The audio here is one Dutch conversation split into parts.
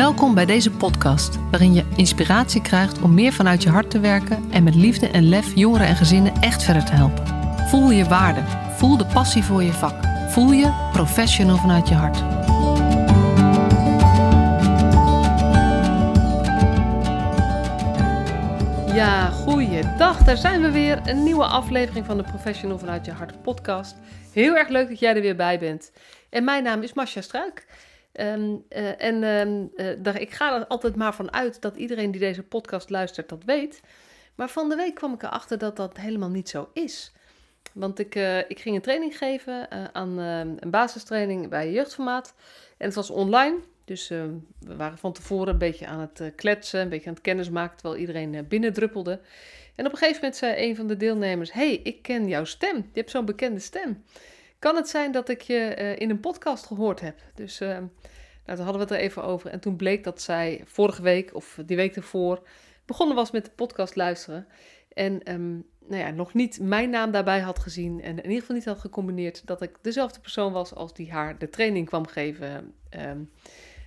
Welkom bij deze podcast, waarin je inspiratie krijgt om meer vanuit je hart te werken en met liefde en lef jongeren en gezinnen echt verder te helpen. Voel je waarde, voel de passie voor je vak, voel je professional vanuit je hart. Ja, goeiedag. Daar zijn we weer. Een nieuwe aflevering van de Professional vanuit je hart podcast. Heel erg leuk dat jij er weer bij bent. En mijn naam is Masha Struik. Ehm, eh, en uh, ik ga er altijd maar van uit dat iedereen die deze podcast luistert dat weet. Maar van de week kwam ik erachter dat dat helemaal niet zo is. Want ik, uh, ik ging een training geven aan een basistraining bij Jeugdformaat. En het was online. Dus we waren van tevoren een beetje aan het kletsen, een beetje aan het kennismaken, terwijl iedereen binnendruppelde. En op een gegeven moment zei een van de deelnemers: hey, ik ken jouw stem. Je hebt zo'n bekende stem kan het zijn dat ik je uh, in een podcast gehoord heb. Dus uh, nou, toen hadden we het er even over. En toen bleek dat zij vorige week of die week ervoor begonnen was met de podcast luisteren. En um, nou ja, nog niet mijn naam daarbij had gezien. En in ieder geval niet had gecombineerd dat ik dezelfde persoon was als die haar de training kwam geven um,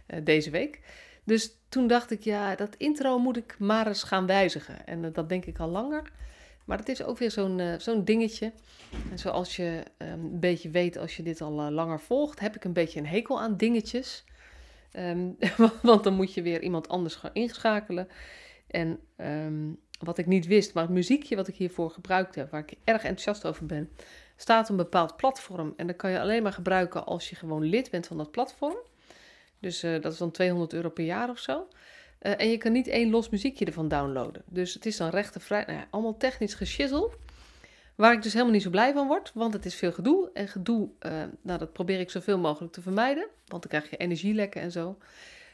uh, deze week. Dus toen dacht ik, ja, dat intro moet ik maar eens gaan wijzigen. En dat denk ik al langer. Maar het is ook weer zo'n uh, zo'n dingetje. En zoals je um, een beetje weet als je dit al uh, langer volgt, heb ik een beetje een hekel aan dingetjes. Um, want dan moet je weer iemand anders gaan inschakelen. En um, wat ik niet wist, maar het muziekje wat ik hiervoor gebruikt heb, waar ik erg enthousiast over ben, staat op een bepaald platform. En dat kan je alleen maar gebruiken als je gewoon lid bent van dat platform. Dus uh, dat is dan 200 euro per jaar of zo. Uh, en je kan niet één los muziekje ervan downloaden. Dus het is dan rechtenvrij. Nou ja, allemaal technisch geschizzel. Waar ik dus helemaal niet zo blij van word, want het is veel gedoe. En gedoe, uh, nou, dat probeer ik zoveel mogelijk te vermijden, want dan krijg je energielekken en zo.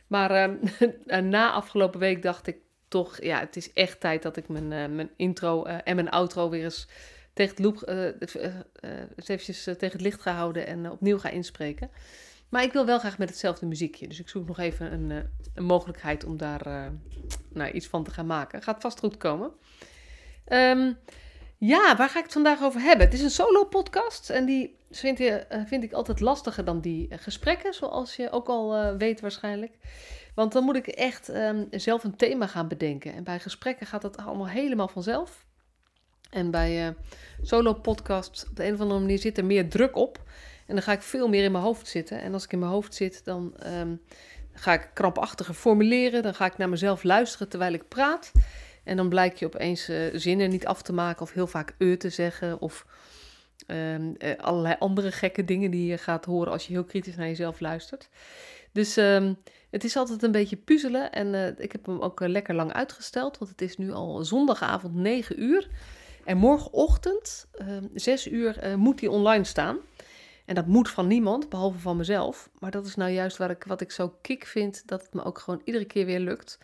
Maar uh, na afgelopen week dacht ik toch, ja, het is echt tijd dat ik mijn, uh, mijn intro en mijn outro weer eens tegen het, eventjes, tegen het licht ga houden en opnieuw ga inspreken. Maar ik wil wel graag met hetzelfde muziekje. Dus ik zoek nog even een, uh, een mogelijkheid om daar uh, nou, iets van te gaan maken. Gaat vast goed komen. Um, ja, waar ga ik het vandaag over hebben? Het is een solo podcast en die vind, je, uh, vind ik altijd lastiger dan die gesprekken, zoals je ook al weet waarschijnlijk. Want dan moet ik echt um, zelf een thema gaan bedenken. En bij gesprekken gaat dat allemaal helemaal vanzelf. En bij solo podcast op de een of andere manier zit er meer druk op. En dan ga ik veel meer in mijn hoofd zitten. En als ik in mijn hoofd zit, dan um, ga ik krampachtiger formuleren. Dan ga ik naar mezelf luisteren terwijl ik praat. En dan blijkt je opeens uh, zinnen niet af te maken of heel vaak eu te zeggen. Of um, uh, allerlei andere gekke dingen die je gaat horen als je heel kritisch naar jezelf luistert. Dus um, het is altijd een beetje puzzelen. En ik heb hem ook lekker lang uitgesteld. Want het is nu al zondagavond 9 uur. En morgenochtend, 6 uur, moet die online staan. En dat moet van niemand, behalve van mezelf. Maar dat is nou juist waar ik, wat ik zo kick vind, dat het me ook gewoon iedere keer weer lukt.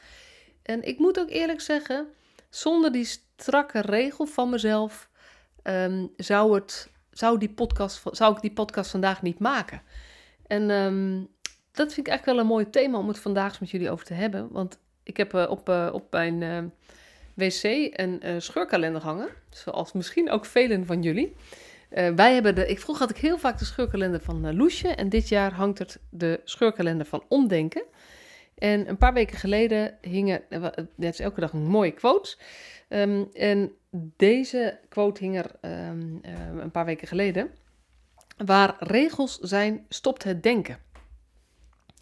En ik moet ook eerlijk zeggen, zonder die strakke regel van mezelf um, zou, het, zou, die podcast, zou ik die podcast vandaag niet maken. En um, dat vind ik eigenlijk wel een mooi thema om het vandaag met jullie over te hebben. Want ik heb uh, op, uh, op mijn uh, wc een scheurkalender hangen. Zoals misschien ook velen van jullie. Uh, wij hebben de, ik, vroeger had ik heel vaak de scheurkalender van uh, Loesje en dit jaar hangt er de scheurkalender van Omdenken. En een paar weken geleden hingen, net is elke dag een mooie quote. Um, en deze quote hing er um, een paar weken geleden. Waar regels zijn, stopt het denken.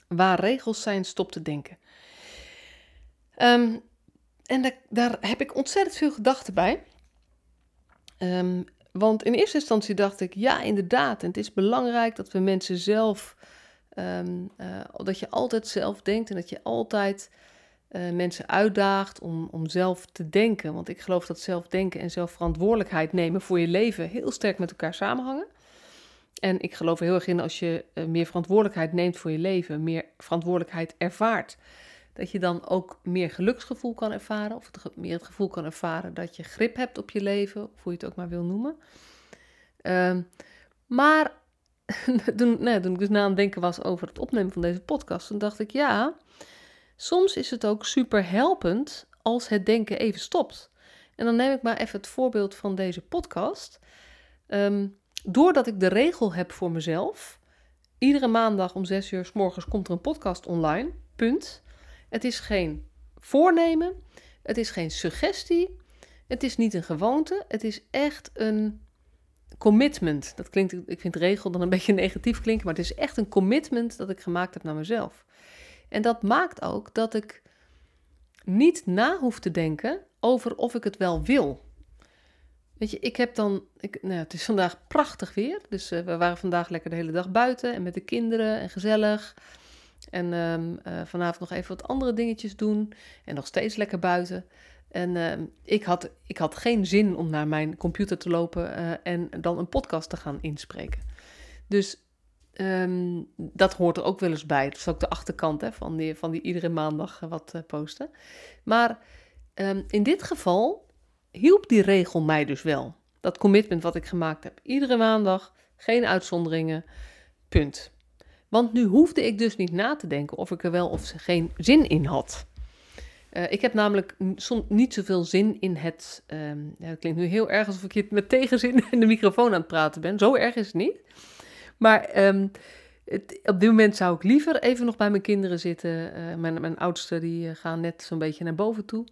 Waar regels zijn, stopt het denken. Um, en da daar heb ik ontzettend veel gedachten bij. Um, want in eerste instantie dacht ik, ja, inderdaad. En het is belangrijk dat we mensen zelf, um, uh, dat je altijd zelf denkt en dat je altijd uh, mensen uitdaagt om, om zelf te denken. Want ik geloof dat zelfdenken en zelfverantwoordelijkheid nemen voor je leven heel sterk met elkaar samenhangen. En ik geloof er heel erg in als je uh, meer verantwoordelijkheid neemt voor je leven, meer verantwoordelijkheid ervaart, dat je dan ook meer geluksgevoel kan ervaren. Of meer het gevoel kan ervaren dat je grip hebt op je leven, of hoe je het ook maar wil noemen. Um, maar toen, nee, toen ik dus na aan het denken was over het opnemen van deze podcast, toen dacht ik ja, soms is het ook super helpend als het denken even stopt. En dan neem ik maar even het voorbeeld van deze podcast. Um, doordat ik de regel heb voor mezelf, iedere maandag om zes uur s morgens komt er een podcast online, punt. Het is geen voornemen. Het is geen suggestie. Het is niet een gewoonte. Het is echt een commitment. Dat klinkt, ik vind regel dan een beetje negatief klinken, maar het is echt een commitment dat ik gemaakt heb naar mezelf. En dat maakt ook dat ik niet na hoef te denken over of ik het wel wil. Weet je, ik heb dan. Ik, nou, het is vandaag prachtig weer. Dus uh, we waren vandaag lekker de hele dag buiten en met de kinderen en gezellig. En um, uh, vanavond nog even wat andere dingetjes doen. En nog steeds lekker buiten. En uh, ik, had, ik had geen zin om naar mijn computer te lopen uh, en dan een podcast te gaan inspreken. Dus um, dat hoort er ook wel eens bij. Dat is ook de achterkant hè, van, die, van die iedere maandag wat posten. Maar in dit geval hielp die regel mij dus wel. Dat commitment wat ik gemaakt heb. Iedere maandag, geen uitzonderingen, punt. Want nu hoefde ik dus niet na te denken of ik er wel of geen zin in had. Uh, ik heb namelijk soms niet zoveel zin in het. Ja, het klinkt nu heel erg alsof ik hier met tegenzin in de microfoon aan het praten ben. Zo erg is het niet. Maar um, het, op dit moment zou ik liever even nog bij mijn kinderen zitten. Uh, mijn, mijn oudste die uh, gaan net zo'n beetje naar boven toe.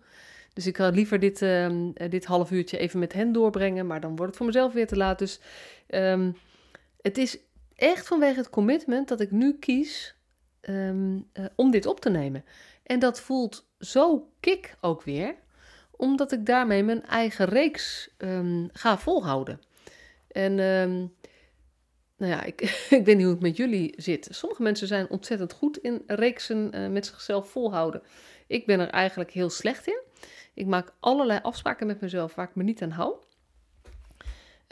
Dus ik had liever dit, um, dit half uurtje even met hen doorbrengen. Maar dan wordt het voor mezelf weer te laat. Dus het is echt vanwege het commitment dat ik nu kies um, uh, om dit op te nemen. En dat voelt zo kick ook weer, omdat ik daarmee mijn eigen reeks ga volhouden. En nou ja, ik, ik weet niet hoe het met jullie zit. Sommige mensen zijn ontzettend goed in reeksen uh, met zichzelf volhouden. Ik ben er eigenlijk heel slecht in. Ik maak allerlei afspraken met mezelf waar ik me niet aan hou.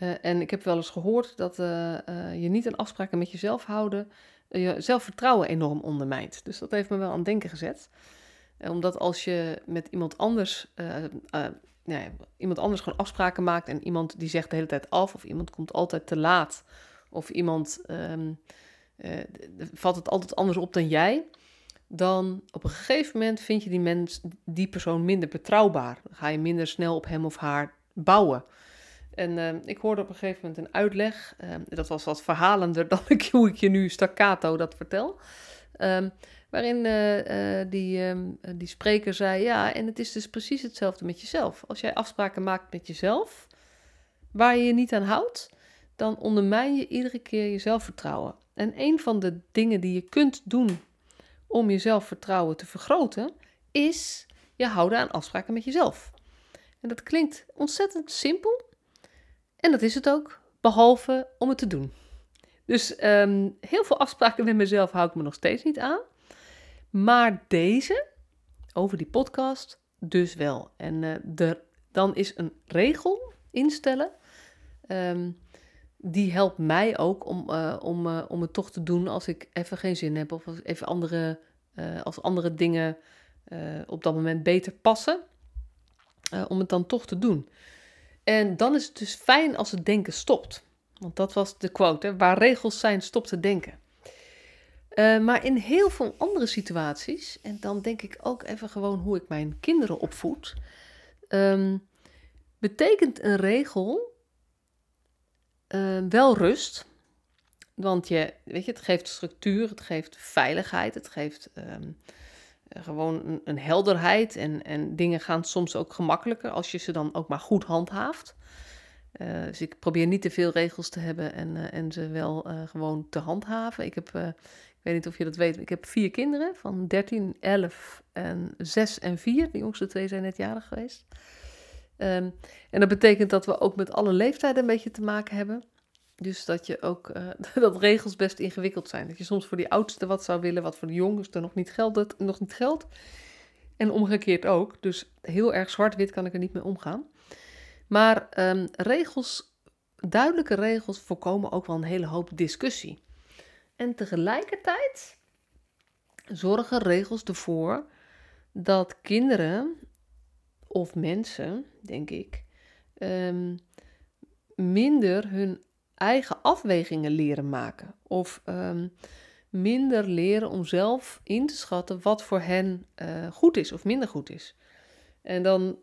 Uh, en ik heb wel eens gehoord dat uh, uh, je niet aan afspraken met jezelf houden je zelfvertrouwen enorm ondermijnt. Dus dat heeft me wel aan het denken gezet. omdat als je met iemand anders, ja, iemand anders gewoon afspraken maakt en iemand die zegt de hele tijd af, of iemand komt altijd te laat, of iemand um, valt het altijd anders op dan jij, dan op een gegeven moment vind je die, mens, die persoon minder betrouwbaar. Dan ga je minder snel op hem of haar bouwen. En uh, ik hoorde op een gegeven moment een uitleg. Uh, dat was wat verhalender dan ik, hoe ik je nu staccato dat vertel. Um, waarin uh, die, um, die spreker zei: Ja, en het is dus precies hetzelfde met jezelf. Als jij afspraken maakt met jezelf, waar je je niet aan houdt, dan ondermijn je iedere keer je zelfvertrouwen. En een van de dingen die je kunt doen om je zelfvertrouwen te vergroten, is je houden aan afspraken met jezelf. En dat klinkt ontzettend simpel. En dat is het ook, behalve om het te doen. Dus um, heel veel afspraken met mezelf hou ik me nog steeds niet aan. Maar deze, over die podcast, dus wel. En de, dan is een regel instellen. Um, die helpt mij ook om, uh, om, uh, om het toch te doen als ik even geen zin heb. Of als even andere, als andere dingen op dat moment beter passen. om het dan toch te doen. En dan is het dus fijn als het denken stopt. Want dat was de quote, hè? waar regels zijn, stopt te denken. Uh, maar in heel veel andere situaties, en dan denk ik ook even gewoon hoe ik mijn kinderen opvoed, um, betekent een regel uh, wel rust. Want je, weet je, het geeft structuur, het geeft veiligheid, het geeft um, gewoon een, een, helderheid. En, en dingen gaan soms ook gemakkelijker als je ze dan ook maar goed handhaaft. Uh, dus ik probeer niet te veel regels te hebben en, uh, en ze wel uh, gewoon te handhaven. Ik heb, ik weet niet of je dat weet, ik heb vier kinderen van 13, 11 en 6 en 4. De jongste twee zijn net jarig geweest. Um, en dat betekent dat we ook met alle leeftijden een beetje te maken hebben. Dus dat je ook uh, dat regels best ingewikkeld zijn. Dat je soms voor die oudste wat zou willen, wat voor de jongste nog niet geldt. Nog niet geldt. En omgekeerd ook. Dus heel erg zwart-wit kan ik er niet mee omgaan. Maar um, regels, duidelijke regels voorkomen ook wel een hele hoop discussie. En tegelijkertijd zorgen regels ervoor dat kinderen of mensen, denk ik, um, minder hun eigen afwegingen leren maken. Of um, minder leren om zelf in te schatten wat voor hen uh, goed is of minder goed is. En dan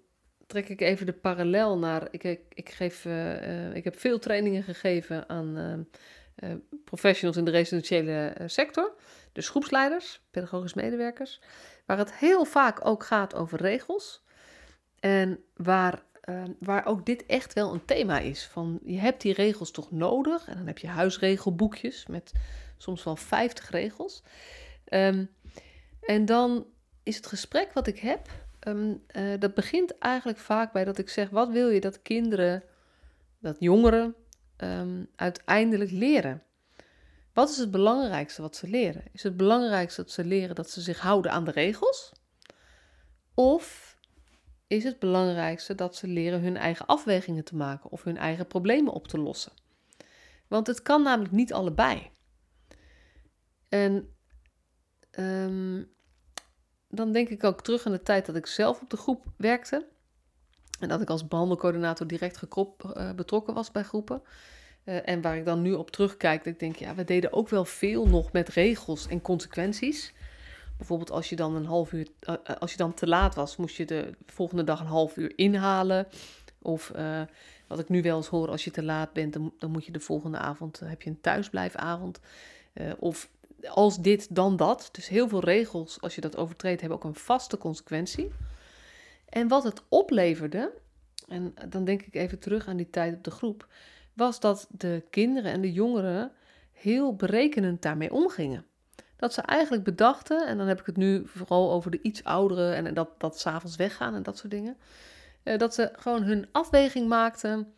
trek ik even de parallel naar. Ik, ik, geef, uh, ik heb veel trainingen gegeven aan uh, professionals in de residentiële sector. Dus groepsleiders, pedagogisch medewerkers. waar het heel vaak ook gaat over regels. En waar, ehm, waar ook dit echt wel een thema is. Van je hebt die regels toch nodig. En dan heb je huisregelboekjes met soms wel 50 regels. Ehm, en dan is het gesprek wat ik heb, ehm, eh, dat begint eigenlijk vaak bij dat ik zeg: wat wil je dat kinderen, dat jongeren uiteindelijk leren? Wat is het belangrijkste wat ze leren? Is het belangrijkste dat ze leren dat ze zich houden aan de regels? Of is het belangrijkste dat ze leren hun eigen afwegingen te maken of hun eigen problemen op te lossen? Want het kan namelijk niet allebei. En ehm, dan denk ik ook terug aan de tijd dat ik zelf op de groep werkte. En dat ik als behandelcoördinator direct gekrop, uh, betrokken was bij groepen. Uh, en waar ik dan nu op terugkijk, ik denk, ja, we deden ook wel veel nog met regels en consequenties. Bijvoorbeeld als je dan een half uur, uh, als je dan te laat was, moest je de volgende dag een half uur inhalen. Of wat ik nu wel eens hoor, als je te laat bent, dan, dan moet je de volgende avond, heb je een thuisblijfavond. of als dit, dan dat. Dus heel veel regels, als je dat overtreedt, hebben ook een vaste consequentie. En wat het opleverde, en dan denk ik even terug aan die tijd op de groep, was dat de kinderen en de jongeren heel berekenend daarmee omgingen. Dat ze eigenlijk bedachten, en dan heb ik het nu vooral over de iets ouderen en dat, dat s'avonds weggaan en dat soort dingen. Eh, dat ze gewoon hun afweging maakten.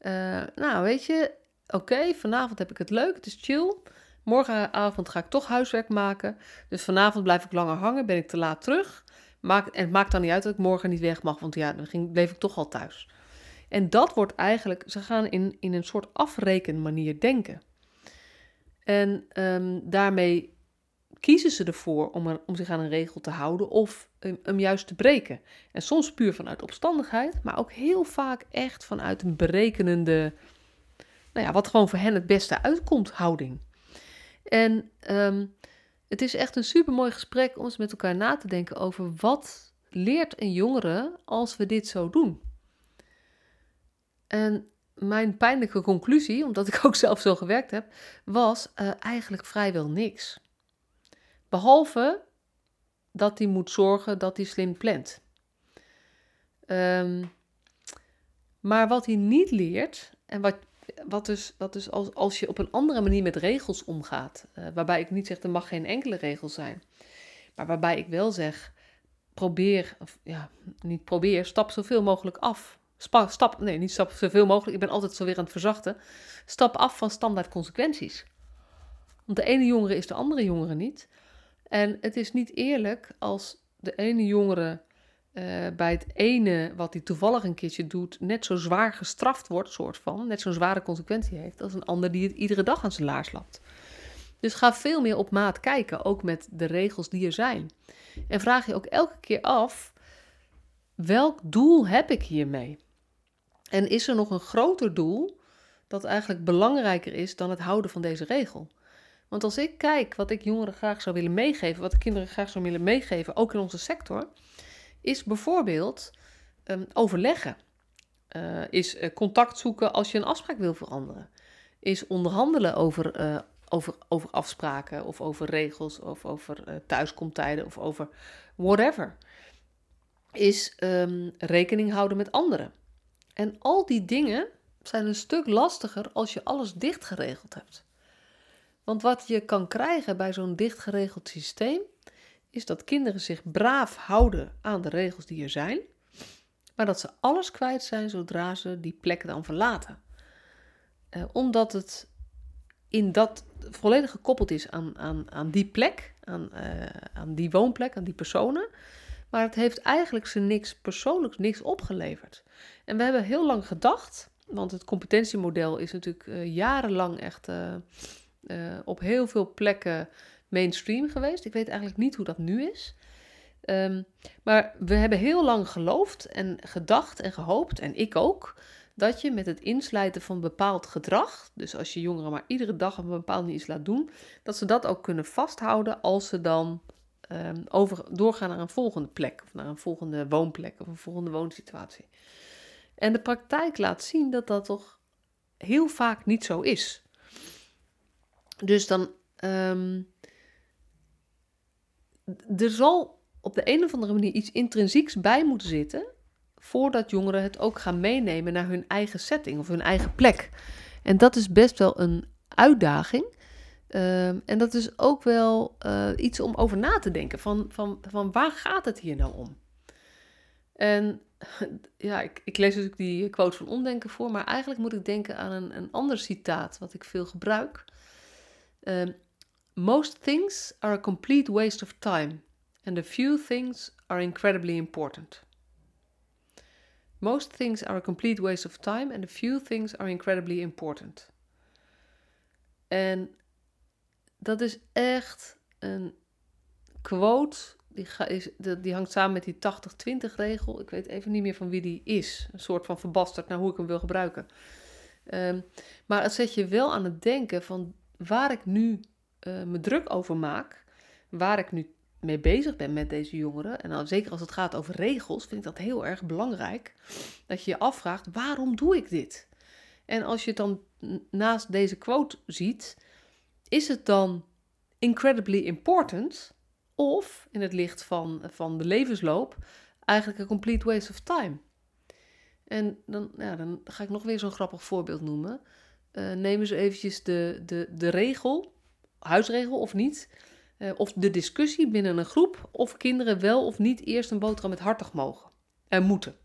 Uh, nou, weet je, oké, vanavond heb ik het leuk, het is chill. Morgenavond ga ik toch huiswerk maken. Dus vanavond blijf ik langer hangen, ben ik te laat terug. Maak, en het maakt dan niet uit dat ik morgen niet weg mag, want ja, dan ging, bleef ik toch al thuis. En dat wordt eigenlijk, ze gaan in, in een soort afrekenmanier denken. En um, daarmee kiezen ze ervoor om, om zich aan een regel te houden of hem juist te breken. En soms puur vanuit opstandigheid, maar ook heel vaak echt vanuit een berekenende, nou ja, wat gewoon voor hen het beste uitkomt, houding. En um, het is echt een supermooi gesprek om eens met elkaar na te denken over wat leert een jongere als we dit zo doen. En mijn pijnlijke conclusie, omdat ik ook zelf zo gewerkt heb, was uh, eigenlijk vrijwel niks. Behalve dat hij moet zorgen dat hij slim plant. Um, maar wat hij niet leert, en wat wat dus, wat dus als, als je op een andere manier met regels omgaat, uh, waarbij ik niet zeg er mag geen enkele regel zijn, maar waarbij ik wel zeg probeer, of ja, niet probeer, stap zoveel mogelijk af. Stap, nee, niet stap zoveel mogelijk, ik ben altijd zo weer aan het verzachten. Stap af van standaard consequenties. Want de ene jongere is de andere jongere niet. En het is niet eerlijk als de ene jongere uh, bij het ene wat hij toevallig een keertje doet, net zo zwaar gestraft wordt, soort van, net zo'n zware consequentie heeft, als een ander die het iedere dag aan zijn laars lapt. Dus ga veel meer op maat kijken, ook met de regels die er zijn. En vraag je ook elke keer af: welk doel heb ik hiermee? En is er nog een groter doel dat eigenlijk belangrijker is dan het houden van deze regel? Want als ik kijk wat ik jongeren graag zou willen meegeven, wat kinderen graag zou willen meegeven, ook in onze sector, is bijvoorbeeld um, overleggen. Uh, is uh, contact zoeken als je een afspraak wil veranderen. Is onderhandelen over, uh, over, over afspraken of over regels of over thuiskomtijden of over whatever. Is um, rekening houden met anderen. En al die dingen zijn een stuk lastiger als je alles dicht geregeld hebt. Want wat je kan krijgen bij zo'n dicht geregeld systeem is dat kinderen zich braaf houden aan de regels die er zijn, maar dat ze alles kwijt zijn zodra ze die plek dan verlaten. Uh, omdat het in dat volledig gekoppeld is aan, aan, aan die plek, aan, uh, aan die woonplek, aan die personen. Maar het heeft eigenlijk ze niks persoonlijks, niks opgeleverd. En we hebben heel lang gedacht, want het competentiemodel is natuurlijk uh, jarenlang echt op heel veel plekken mainstream geweest. Ik weet eigenlijk niet hoe dat nu is. Um, maar we hebben heel lang geloofd en gedacht en gehoopt, en ik ook, dat je met het insluiten van bepaald gedrag, dus als je jongeren maar iedere dag een bepaald iets laat doen, dat ze dat ook kunnen vasthouden als ze dan um, over, doorgaan naar een volgende plek, of naar een volgende woonplek of een volgende woonsituatie. En de praktijk laat zien dat dat toch heel vaak niet zo is. Dus dan um, er zal op de een of andere manier iets intrinsieks bij moet zitten voordat jongeren het ook gaan meenemen naar hun eigen setting of hun eigen plek. En dat is best wel een uitdaging. Ehm, en dat is ook wel eh, iets om over na te denken. Van, van, van waar gaat het hier nou om? En ja, ik, ik lees natuurlijk die quote van Omdenken voor, maar eigenlijk moet ik denken aan een, een ander citaat wat ik veel gebruik. Ehm, Most things are a complete waste of time, and a few things are incredibly important. Most things are a complete waste of time, and a few things are incredibly important. En dat is echt een quote. Die, die hangt samen met die 80-20 regel. Ik weet even niet meer van wie die is. Een soort van verbasterd naar hoe ik hem wil gebruiken. Um, maar het zet je wel aan het denken van waar ik nu uh, me druk over maak. Waar ik nu mee bezig ben met deze jongeren. En dan, zeker als het gaat over regels, vind ik dat heel erg belangrijk. Dat je je afvraagt, waarom doe ik dit? En als je het dan naast deze quote ziet, is het dan incredibly important of in het licht van, van de levensloop eigenlijk een complete waste of time? En dan, ja, dan ga ik nog weer zo'n grappig voorbeeld noemen. Uh, neem eens eventjes de, de, de regel, huisregel of niet, uh, of de discussie binnen een groep of kinderen wel of niet eerst een boterham met hartig mogen en moeten.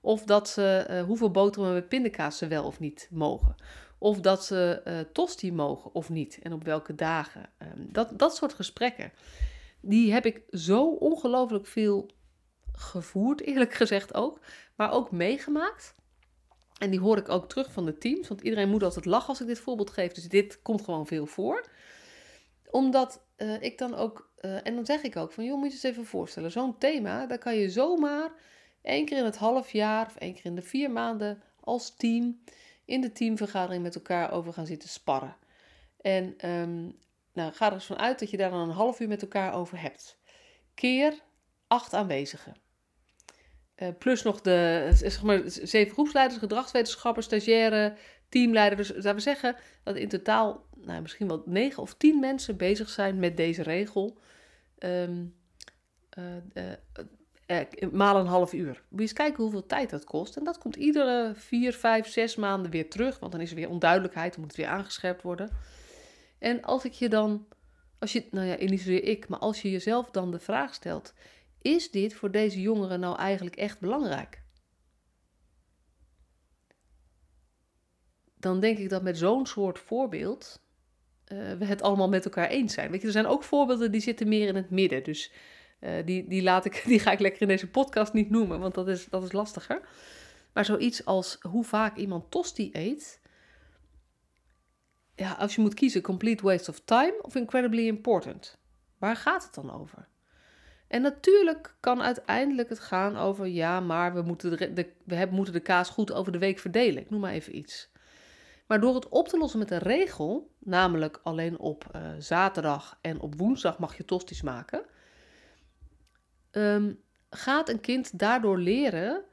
Of dat ze uh, hoeveel boterhammen met pindakaas ze wel of niet mogen. Of dat ze tosti mogen of niet en op welke dagen. Um, dat, dat soort gesprekken. Die heb ik zo ongelooflijk veel gevoerd, eerlijk gezegd ook. Maar ook meegemaakt. En die hoor ik ook terug van de teams. Want iedereen moet altijd lachen als ik dit voorbeeld geef. Dus dit komt gewoon veel voor. Omdat uh, ik dan ook. Uh, en dan zeg ik ook van joh, moet je eens even voorstellen. Zo'n thema, daar kan je zomaar één keer in het half jaar of één keer in de vier maanden als team in de teamvergadering met elkaar over gaan zitten sparren. En um, nou, ga er eens vanuit dat je daar dan een half uur met elkaar over hebt. Keer acht aanwezigen. Uh, plus nog de zeg maar, zeven groepsleiders, gedragswetenschappers, stagiaire, teamleider. Dus we zeggen dat in totaal nou, misschien wel negen of tien mensen bezig zijn met deze regel. Uh, eh, maal een half uur. Moet eens kijken hoeveel tijd dat kost. En dat komt iedere vier, vijf, zes maanden weer terug. Want dan is er weer onduidelijkheid, dan moet het weer aangescherpt worden. En als ik je dan, als je, nou ja, niet zozeer ik, maar als je jezelf dan de vraag stelt: is dit voor deze jongeren nou eigenlijk echt belangrijk? Dan denk ik dat met zo'n soort voorbeeld uh, we het allemaal met elkaar eens zijn. Weet je, er zijn ook voorbeelden die zitten meer in het midden. Dus uh, die, die, laat ik, die ga ik lekker in deze podcast niet noemen, want dat is, dat is lastiger. Maar zoiets als hoe vaak iemand tosti eet. Ja, als je moet kiezen, complete waste of time of incredibly important. Waar gaat het dan over? En natuurlijk kan uiteindelijk het gaan over, ja, maar we moeten de, we hebben, moeten de kaas goed over de week verdelen. Ik noem maar even iets. Maar door het op te lossen met een regel, namelijk alleen op uh, zaterdag en op woensdag mag je tosties maken, um, gaat een kind daardoor leren: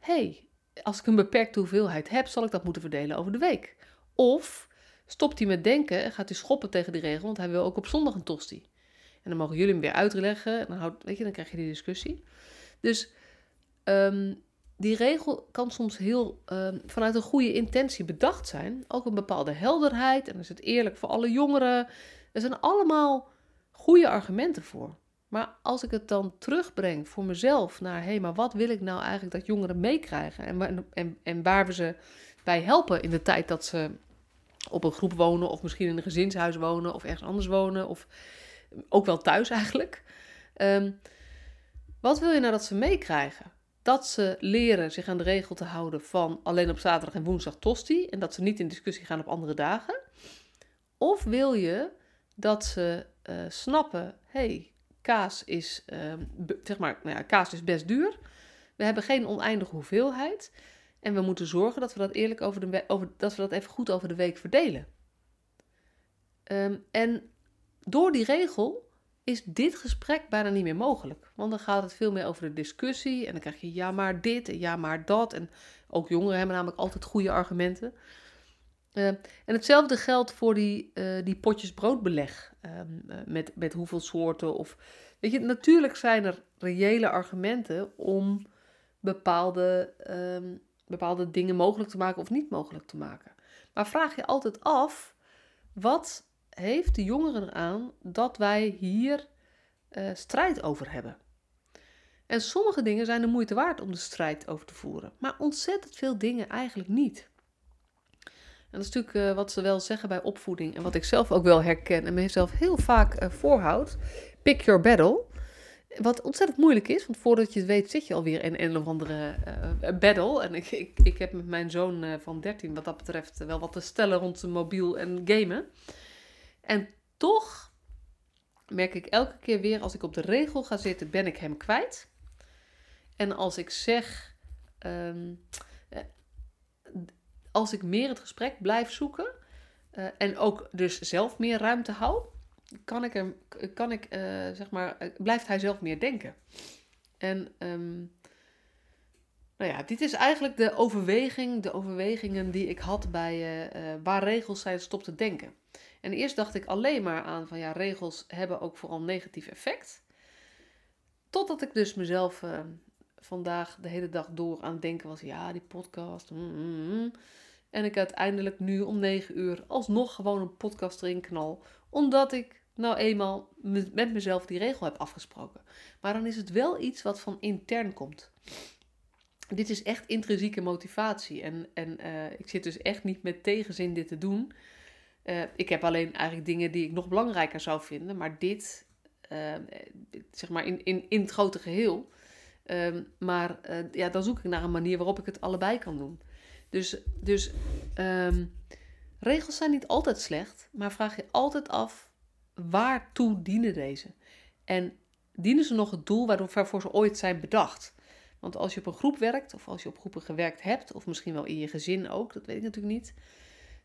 hey, als ik een beperkte hoeveelheid heb, zal ik dat moeten verdelen over de week. Of stopt hij met denken en gaat hij schoppen tegen die regel, want hij wil ook op zondag een tosti. En dan mogen jullie hem weer uitleggen. En dan, houd, weet je, dan krijg je die discussie. Dus um, die regel kan soms heel um, vanuit een goede intentie bedacht zijn. Ook een bepaalde helderheid. En dan is het eerlijk voor alle jongeren. Er zijn allemaal goede argumenten voor. Maar als ik het dan terugbreng voor mezelf naar, hé, hey, maar wat wil ik nou eigenlijk dat jongeren meekrijgen? En, en, en waar we ze bij helpen in de tijd dat ze op een groep wonen, of misschien in een gezinshuis wonen, of ergens anders wonen, of ook wel thuis eigenlijk. Um, wat wil je nou dat ze meekrijgen? Dat ze leren zich aan de regel te houden van alleen op zaterdag en woensdag tosti en dat ze niet in discussie gaan op andere dagen? Of wil je dat ze uh, snappen, hey, kaas is, uh, zeg maar, nou ja, kaas is best duur. We hebben geen oneindige hoeveelheid. En we moeten zorgen dat we dat eerlijk over de over, dat we dat even goed over de week verdelen. Um, en door die regel is dit gesprek bijna niet meer mogelijk. Want dan gaat het veel meer over de discussie. En dan krijg je ja maar dit en ja maar dat. En ook jongeren hebben namelijk altijd goede argumenten. Uh, en hetzelfde geldt voor die, uh, die potjes broodbeleg. Uh, met, met hoeveel soorten. Of, weet je, natuurlijk zijn er reële argumenten om bepaalde, um, bepaalde dingen mogelijk te maken of niet mogelijk te maken. Maar vraag je altijd af: wat heeft de jongeren eraan dat wij hier strijd over hebben? En sommige dingen zijn de moeite waard om de strijd over te voeren, maar ontzettend veel dingen eigenlijk niet. En dat is natuurlijk uh, wat ze wel zeggen bij opvoeding en wat ik zelf ook wel herken en mezelf heel vaak uh, voorhoud. Pick your battle. Wat ontzettend moeilijk is, want voordat je het weet zit je alweer in een of andere uh, battle. En ik, ik, ik heb met mijn zoon van 13 wat dat betreft wel wat te stellen rond de mobiel en gamen. En toch merk ik elke keer weer als ik op de regel ga zitten, ben ik hem kwijt. En als ik zeg, um, als ik meer het gesprek blijf zoeken uh, en ook dus zelf meer ruimte hou, kan ik er, kan ik, uh, zeg maar, blijft hij zelf meer denken. En um, nou ja, dit is eigenlijk de overweging, de overwegingen die ik had bij waar regels zijn, stop te denken. En eerst dacht ik alleen maar aan van ja, regels hebben ook vooral negatief effect. Totdat ik dus mezelf vandaag de hele dag door aan het denken was, ja, die podcast. Mm, mm, mm. En ik uiteindelijk nu om 9 uur alsnog gewoon een podcast erin knal. Omdat ik nou eenmaal met mezelf die regel heb afgesproken. Maar dan is het wel iets wat van intern komt. Dit is echt intrinsieke motivatie. En, en uh, ik zit dus echt niet met tegenzin dit te doen. Uh, ik heb alleen eigenlijk dingen die ik nog belangrijker zou vinden. Maar dit, uh, zeg maar in, in, in het grote geheel. Um, maar ja, dan zoek ik naar een manier waarop ik het allebei kan doen. Dus, dus um, regels zijn niet altijd slecht, maar vraag je altijd af waartoe dienen deze? En dienen ze nog het doel waarvoor ze ooit zijn bedacht? Want als je op een groep werkt, of als je op groepen gewerkt hebt, of misschien wel in je gezin ook, dat weet ik natuurlijk niet,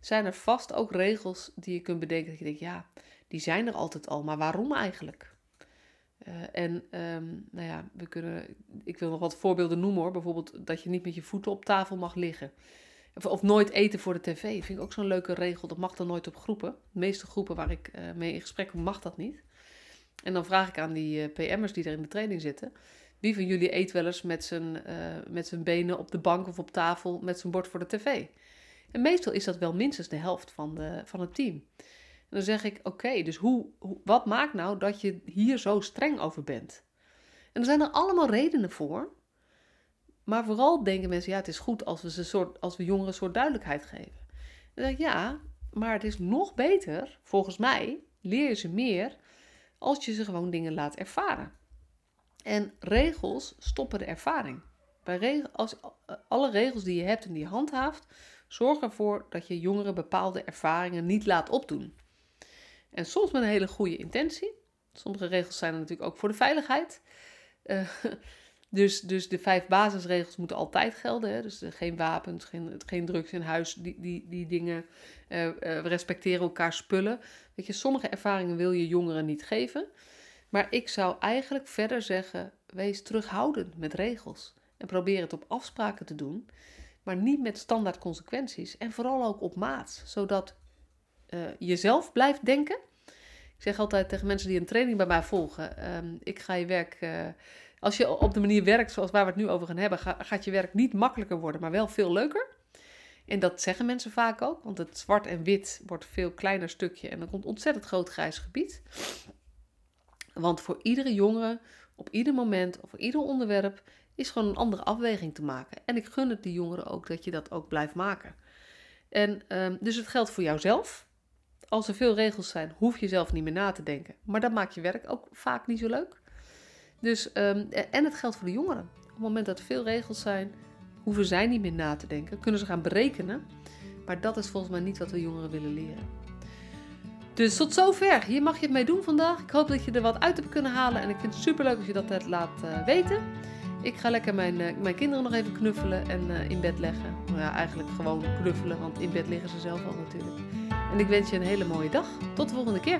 zijn er vast ook regels die je kunt bedenken dat je denkt, ja, die zijn er altijd al, maar waarom eigenlijk? Uh, en um, nou ja, we kunnen, ik wil nog wat voorbeelden noemen hoor. Bijvoorbeeld dat je niet met je voeten op tafel mag liggen. Of, of nooit eten voor de tv. Vind ik ook zo'n leuke regel. Dat mag dan nooit op groepen. De meeste groepen waar ik uh, mee in gesprek kom, mag dat niet. En dan vraag ik aan die uh, PM'ers die er in de training zitten. Wie van jullie eet wel eens met zijn, met zijn benen op de bank of op tafel met zijn bord voor de tv? En meestal is dat wel minstens de helft van, de, van het team dan zeg ik, oké, dus hoe, wat maakt nou dat je hier zo streng over bent? En er zijn er allemaal redenen voor. Maar vooral denken mensen, ja, het is goed als we, ze soort, als we jongeren een soort duidelijkheid geven. Dan zeg ik, ja, maar het is nog beter, volgens mij, leer je ze meer als je ze gewoon dingen laat ervaren. En regels stoppen de ervaring. Bij regel, als, alle regels die je hebt en die je handhaaft, zorg ervoor dat je jongeren bepaalde ervaringen niet laat opdoen. En soms met een hele goede intentie. Sommige regels zijn er natuurlijk ook voor de veiligheid. Uh, dus, dus de vijf basisregels moeten altijd gelden. Hè? Dus geen wapens, geen, geen drugs in huis, die, die, die dingen. We respecteren elkaar spullen. Weet je, sommige ervaringen wil je jongeren niet geven. Maar ik zou eigenlijk verder zeggen: wees terughoudend met regels. En probeer het op afspraken te doen. Maar niet met standaard consequenties. En vooral ook op maat. Zodat uh, jezelf blijft denken. Ik zeg altijd tegen mensen die een training bij mij volgen: um, ik ga je werk. Uh, als je op de manier werkt zoals waar we het nu over gaan hebben, gaat je werk niet makkelijker worden, maar wel veel leuker. En dat zeggen mensen vaak ook, want het zwart en wit wordt veel kleiner stukje en er komt ontzettend groot grijs gebied. Want voor iedere jongere, op ieder moment of voor ieder onderwerp, is gewoon een andere afweging te maken. En ik gun het die jongeren ook dat je dat ook blijft maken. En um, dus het geldt voor jouzelf. Als er veel regels zijn, hoef je zelf niet meer na te denken. Maar dat maakt je werk ook vaak niet zo leuk. Dus, um, en het geldt voor de jongeren. Op het moment dat er veel regels zijn, hoeven zij niet meer na te denken. Kunnen ze gaan berekenen. Maar dat is volgens mij niet wat we jongeren willen leren. Dus tot zover. Hier mag je het mee doen vandaag. Ik hoop dat je er wat uit hebt kunnen halen. En ik vind het super leuk als je dat laat uh, weten. Ik ga lekker mijn, uh, mijn kinderen nog even knuffelen en uh, in bed leggen. Nou ja, eigenlijk gewoon knuffelen, want in bed liggen ze zelf al natuurlijk. En ik wens je een hele mooie dag. Tot de volgende keer.